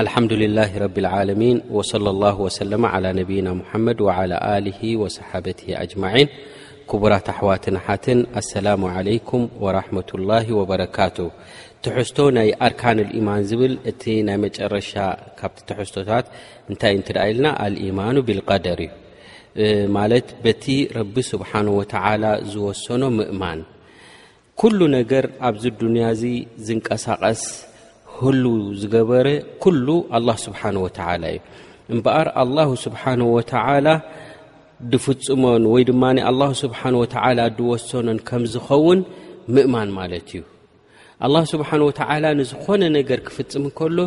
ኣልሓምዱልላህ ረብልዓለሚን ወሰለ ላሁ ወሰለማ ዓላ ነብይና ሙሓመድ ወዓላ ኣሊሂ ወሰሓበቲ ኣጅማዒን ክቡራት ኣሕዋትን ሓትን ኣሰላሙ ዓለይኩም ወራሕመቱላሂ ወበረካቱ ትሕዝቶ ናይ ኣርካን ልኢማን ዝብል እቲ ናይ መጨረሻ ካብቲ ትሕዝቶታት እንታይ እንት ደኣ ኢልና ኣልኢማኑ ብልቀደር እዩ ማለት በቲ ረቢ ስብሓን ወተዓላ ዝወሰኖ ምእማን ኩሉ ነገር ኣብዚ ዱንያ እዚ ዝንቀሳቐስ ህሉ ዝገበረ ኩሉ ኣላ ስብሓን ወተላ እዩ እምበኣር ኣላሁ ስብሓን ወተላ ድፍፅሞን ወይ ድማ ኣላ ስብሓን ወተላ ድወሰኖን ከም ዝኸውን ምእማን ማለት እዩ ኣላ ስብሓን ወተላ ንዝኾነ ነገር ክፍፅም ከሎ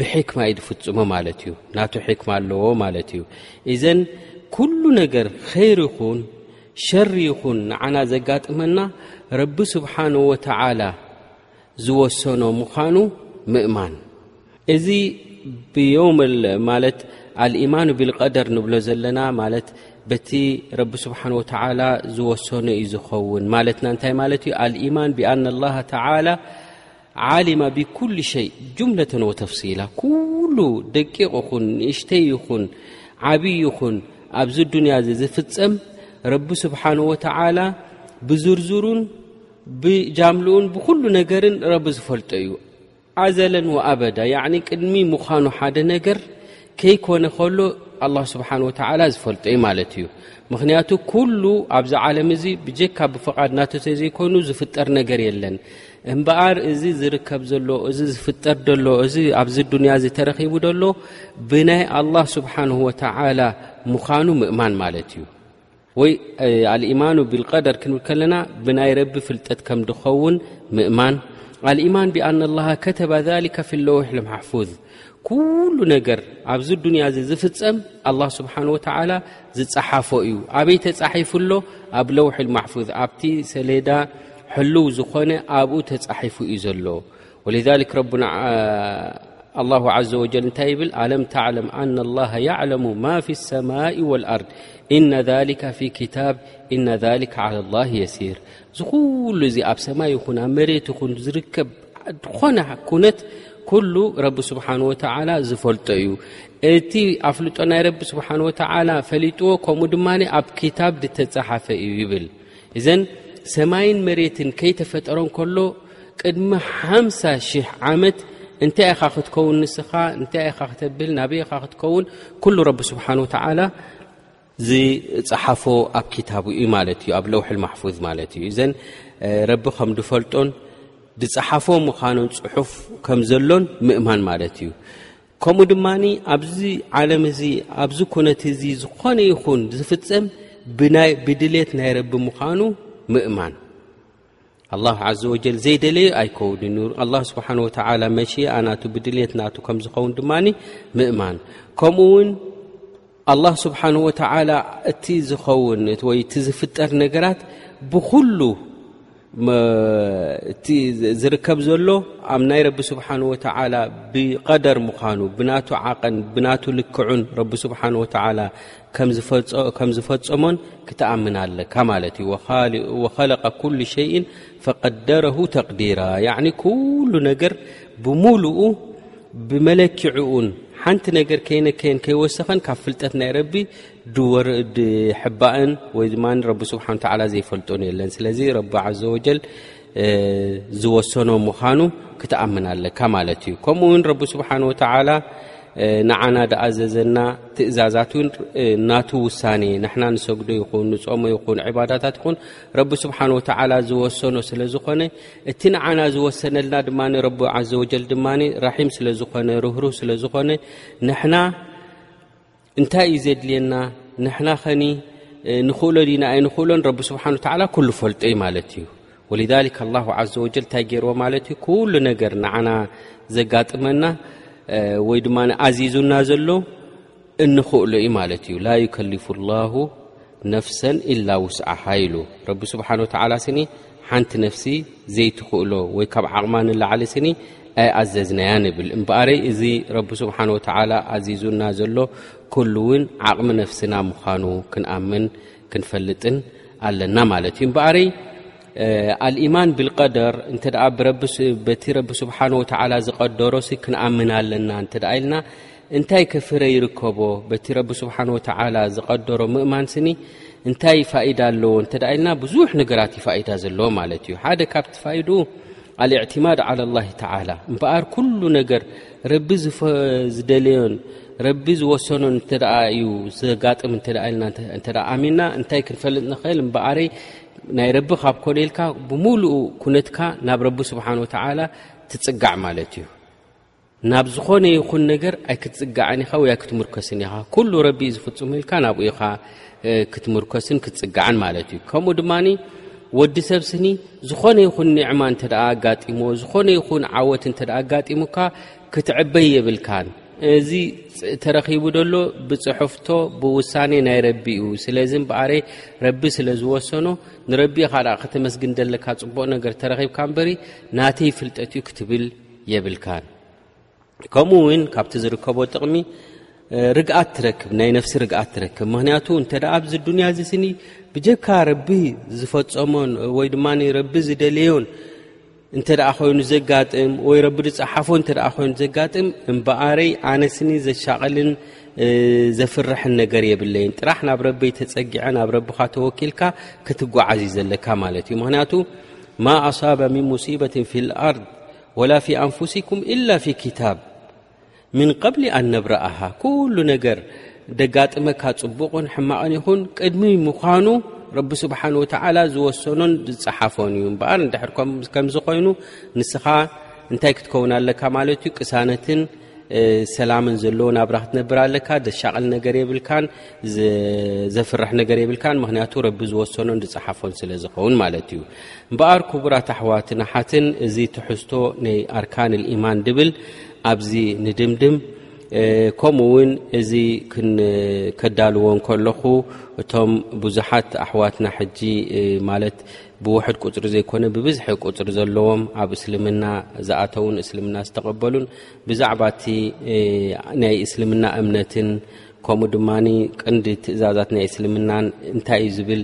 ብሕክማ እዩ ዝፍፅሞ ማለት እዩ ናቱ ሕክማ ኣለዎ ማለት እዩ እዘን ኩሉ ነገር ኸይር ይኹን ሸር ይኹን ንዓና ዘጋጥመና ረቢ ስብሓን ወተዓላ ዝወሰኖ ምዃኑ ምእማን እዚ ብዮም ማለት ኣልኢማኑ ብልቀደር ንብሎ ዘለና ማለት በቲ ረቢ ስብሓን ወተዓላ ዝወሰኖ እዩ ዝኸውን ማለትና እንታይ ማለት እዩ ኣልኢማን ብኣና ላሃ ተላ ዓሊማ ብኩሉ ሸይ ጁምለተን ወተፍሲላ ኩሉ ደቂቕ ይኹን ንእሽተይ ይኹን ዓብዪ ይኹን ኣብዚ ዱንያ እዚ ዝፍጸም ረቢ ስብሓን ወተዓላ ብዝርዝሩን ብጃምልኡን ብኩሉ ነገርን ረቢ ዝፈልጦ እዩ ኣዘለን ወኣበዳ ቅድሚ ምዃኑ ሓደ ነገር ከይኮነ ከሎ ኣላ ስብሓን ወተዓላ ዝፈልጦ ዩ ማለት እዩ ምክንያቱ ኩሉ ኣብዚ ዓለም እዚ ብጀካ ብፍቓድ ናተ ዘይኮይኑ ዝፍጠር ነገር የለን እምበኣር እዚ ዝርከብ ዘሎ እዚ ዝፍጠር ደሎ እዚ ኣብዚ ዱንያ እዚ ተረኺቡ ደሎ ብናይ ኣላ ስብሓን ወተዓላ ምዃኑ ምእማን ማለት እዩ ወይ ኣልኢማኑ ብልቀደር ክንብል ከለና ብናይ ረቢ ፍልጠት ከም ድኸውን ምእማን ኣልኢማን ብኣና ላሃ ከተባ ሊከ ፊ ለውሕ ልማሕፉዝ ኩሉ ነገር ኣብዚ ዱንያ እዚ ዝፍፀም ኣላ ስብሓን ወተዓላ ዝፀሓፎ እዩ ኣበይ ተፃሒፉ ኣሎ ኣብ ለውሒ ልማሕፉዝ ኣብቲ ሰሌዳ ሕልው ዝኾነ ኣብኡ ተፃሒፉ እዩ ዘሎ ወልዛሊክ ረቡና ኣላሁ ዘ ወጀል እንታይ ይብል ኣለም ተዕለም ኣና ላሃ ያዕለሙ ማ ፊ ሰማኢ ወልኣርድ እና ሊካ ፊ ክታብ እና ሊካ ዓላ ላ የሲር እዚ ኩሉ እዚ ኣብ ሰማይ ይኹን ኣብ መሬት ይኹን ዝርከብ ድኾነ ኩነት ኩሉ ረቢ ስብሓን ወተዓላ ዝፈልጦ እዩ እቲ ኣፍልጦ ናይ ረቢ ስብሓን ወተዓላ ፈሊጥዎ ከምኡ ድማ ኣብ ክታብ ዝተፀሓፈ እዩ ይብል እዘን ሰማይን መሬትን ከይተፈጠሮ ከሎ ቅድሚ ሓምሳ ሽሕ ዓመት እንታይ ኢኻ ክትከውን ንስኻ እንታይ ኢኻ ክተብል ናበይ ኢኻ ክትከውን ኩሉ ረቢ ስብሓን ወተዓላ ዝፀሓፎ ኣብ ክታቡ እዩ ማለት እዩ ኣብ ለውሒ ማሕፉዝ ማለት እዩ እዘን ረቢ ከም ዝፈልጦን ዝፀሓፎ ምዃኑን ፅሑፍ ከም ዘሎን ምእማን ማለት እዩ ከምኡ ድማ ኣብዚ ዓለም እዚ ኣብዚ ኩነት እዚ ዝኾነ ይኹን ዝፍፀም ብድሌት ናይ ረቢ ምዃኑ ምእማን ኣላሁ ዘ ወጀል ዘይደለዩ ኣይከውንን ዩ ኣላ ስብሓን ወተላ መሽኣ ናቱ ብድልት ናቱ ከም ዝኸውን ድማ ምእማን ከምኡ ውን ኣላህ ስብሓን ወተዓላ እቲ ዝኸውን ወይ እቲ ዝፍጠር ነገራት ብኹሉ እቲ ዝርከብ ዘሎ ኣብ ናይ ረቢ ስብሓን ወተዓላ ብቀደር ምዃኑ ብናቱ ዓቐን ብናቱ ልክዑን ረቢ ስብሓን ወተዓላ ከም ዝፈፀሞን ክትኣምን ኣለካ ማለት እዩ ወኸለቀ ኩሉ ሸይን ፈቀደረሁ ተቅዲራ ያዕኒ ኩሉ ነገር ብምሉኡ ብመለኪዑኡን ሓንቲ ነገር ከይነከየን ከይወሰኸን ካብ ፍልጠት ናይ ረቢ ድወርድሕባእን ወይ ድማ ረቢ ስብሓን ተዓላ ዘይፈልጡን የለን ስለዚ ረቢ ዘ ወጀል ዝወሰኖ ምዃኑ ክትኣምን ኣለካ ማለት እዩ ከምኡ ውን ረቢ ስብሓን ወተዓላ ንዓና ድኣዘዘና ትእዛዛት ውን ናቱ ውሳኔ ንሕና ንሰግዶ ይኹን ንፆሞ ይኹን ዕባዳታት ይኹን ረቢ ስብሓን ወተዓላ ዝወሰኖ ስለ ዝኾነ እቲ ንዓና ዝወሰነልና ድማ ረቢ ዘ ወጀል ድማ ራሒም ስለ ዝኾነ ርህሩህ ስለ ዝኾነ ንሕና እንታይ እዩ ዘድልየና ንሕና ኸኒ ንኽእሎ ዲና ኣይንኽእሎን ረቢ ስብሓን ተላ ኩሉ ፈልጦ ዩ ማለት እዩ ወልሊ ላ ዘ ወጀል እንታይ ገይርዎ ማለት እዩ ኩሉ ነገር ንዓና ዘጋጥመና ወይ ድማ ኣዚዙና ዘሎ እንኽእሎ እዩ ማለት እዩ ላ ዩከልፉ ላሁ ነፍሰን ኢላ ውስዓሓ ኢሉ ረቢ ስብሓን ወተዓላ ስኒ ሓንቲ ነፍሲ ዘይትኽእሎ ወይ ካብ ዓቕማ ንላዓሊ ስኒ ኣይኣዘዝናያ ንብል እምበኣረይ እዚ ረቢ ስብሓን ወተዓላ ኣዚዙና ዘሎ ኩሉ እውን ዓቕሚ ነፍስና ምዃኑ ክንኣምን ክንፈልጥን ኣለና ማለት እዩ እምበኣረይ ኣልኢማን ብልቀደር እንተ በቲ ረቢ ስብሓን ወተዓላ ዝቀደሮሲ ክንኣምን ኣለና እንተ ኢልና እንታይከ ፍረ ይርከቦ በቲ ረቢ ስብሓን ወተዓላ ዝቐደሮ ምእማን ስኒ እንታይ ፋይዳ ኣለዎ እንተ ኢልና ብዙሕ ነገራት ዩ ፋይዳ ዘለዎ ማለት እዩ ሓደ ካብቲ ፋይዱ ኣልእዕትማድ ዓላ ላህ ተዓላ እምበኣር ኩሉ ነገር ረቢ ዝደለዮን ረቢ ዝወሰኖን እንተ እዩ ዘጋጥም እተ ኢልና እተ ኣሚንና እንታይ ክንፈልጥ ንኽእል እምበኣረይ ናይ ረቢ ካብ ኮነ ኢልካ ብምሉእ ኩነትካ ናብ ረቢ ስብሓን ወተዓላ ትፅጋዕ ማለት እዩ ናብ ዝኾነ ይኹን ነገር ኣይክትፅጋዕን ኢኻ ወይ ኣይክትምርኮስን ኢኻ ኩሉ ረቢ ዝፍፅሙ ኢልካ ናብኡ ኢኻ ክትምርኮስን ክትፅጋዕን ማለት እዩ ከምኡ ድማ ወዲ ሰብ ስኒ ዝኾነ ይኹን ኒዕማ እንተ ኣጋጢሞ ዝኾነ ይኹን ዓወት እንተ ኣጋጢሙካ ክትዕበይ የብልካን እዚ ተረኺቡ ደሎ ብፅሑፍቶ ብውሳኔ ናይ ረቢ እዩ ስለዚ በኣረ ረቢ ስለ ዝወሰኖ ንረቢ ኻኣ ከተመስግን ዘለካ ፅቡቕ ነገር ተረኺብካ ንበሪ ናተይ ፍልጠት እዩ ክትብል የብልካን ከምኡ እውን ካብቲ ዝርከቦ ጥቕሚ ርግኣት ትረክብ ናይ ነፍሲ ርግኣት ትረክብ ምክንያቱ እንተ ኣብዚ ዱንያ እዚ ስኒ ብጀካ ረቢ ዝፈፀሞን ወይ ድማ ረቢ ዝደለዮን እንተ ኮይኑ ዘጋጥም ወይ ረቢ ዝፀሓፎ እተ ኮይኑ ዘጋጥም እምበኣረይ ኣነ ስኒ ዘሻቐልን ዘፍርሕን ነገር የብለይን ጥራሕ ናብ ረቢ ተፀጊዐ ናብ ረብኻ ተወኪልካ ክትጓዓዝ እዩ ዘለካ ማለት እዩ ምክንያቱ ማ ኣሳበ ምን ሙሲበትን ፊ ልኣርድ ወላ ፊ ኣንፍሲኩም ኢላ ፊ ክታብ ምን ቀብሊ ኣን ነብረኣሃ ኩሉ ነገር ደጋጥመካ ጽቡቕን ሕማቕን ይኹን ቅድሚ ምዃኑ ረቢ ስብሓን ወተዓላ ዝወሰኖን ዝጸሓፎን እዩ እምበኣር እንድሕር ከምዚ ዀይኑ ንስኻ እንታይ ክትከውን ኣለካ ማለት እዩ ቅሳነትን ሰላምን ዘለዎ ናብራ ክትነብር ኣለካ ዘሻቐል ነገር የብልካን ዘፍርሕ ነገር የብልካን ምክንያቱ ረቢ ዝወሰኖን ዝፅሓፎን ስለ ዝኸውን ማለት እዩ እምበኣር ክቡራት ኣሕዋት ንሓትን እዚ ትሕዝቶ ናይ ኣርካን ልኢማን ድብል ኣብዚ ንድምድም ከምኡ እውን እዚ ክንከዳልዎ ከለኹ እቶም ብዙሓት ኣሕዋትና ሕጂ ማለት ብውሕድ ቁፅሪ ዘይኮነ ብብዝሒ ቁፅሪ ዘለዎም ኣብ እስልምና ዝኣተውን እስልምና ዝተቐበሉን ብዛዕባ እቲ ናይ እስልምና እምነትን ከምኡ ድማ ቅንዲ ትእዛዛት ናይ እስልምናን እንታይ እዩ ዝብል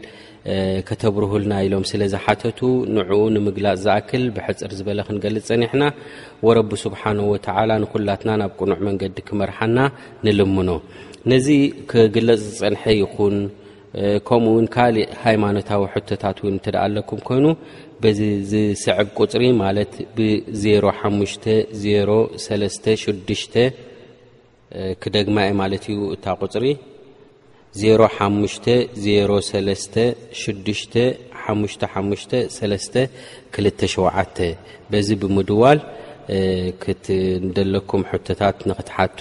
ከተብርህልና ኢሎም ስለ ዝሓተቱ ንዕኡ ንምግላፅ ዝኣክል ብሕፅር ዝበለ ክንገልፅ ፀኒሕና ወረቢ ስብሓን ወተዓላ ንኩላትና ናብ ቅኑዕ መንገዲ ክመርሓና ንልምኖ ነዚ ክግለፅ ዝፀንሐ ይኹን ከምኡ ውን ካልእ ሃይማኖታዊ ሕቶታት ውን እተ ኣለኩም ኮይኑ በዚ ዝስዕብ ቁፅሪ ማለት ብ0506 ክደግማ ዩ ማለት እዩ እታ ቁፅሪ 0506552327 በዚ ብምድዋል ክትደለኩም ሕቶታት ንክትሓቱ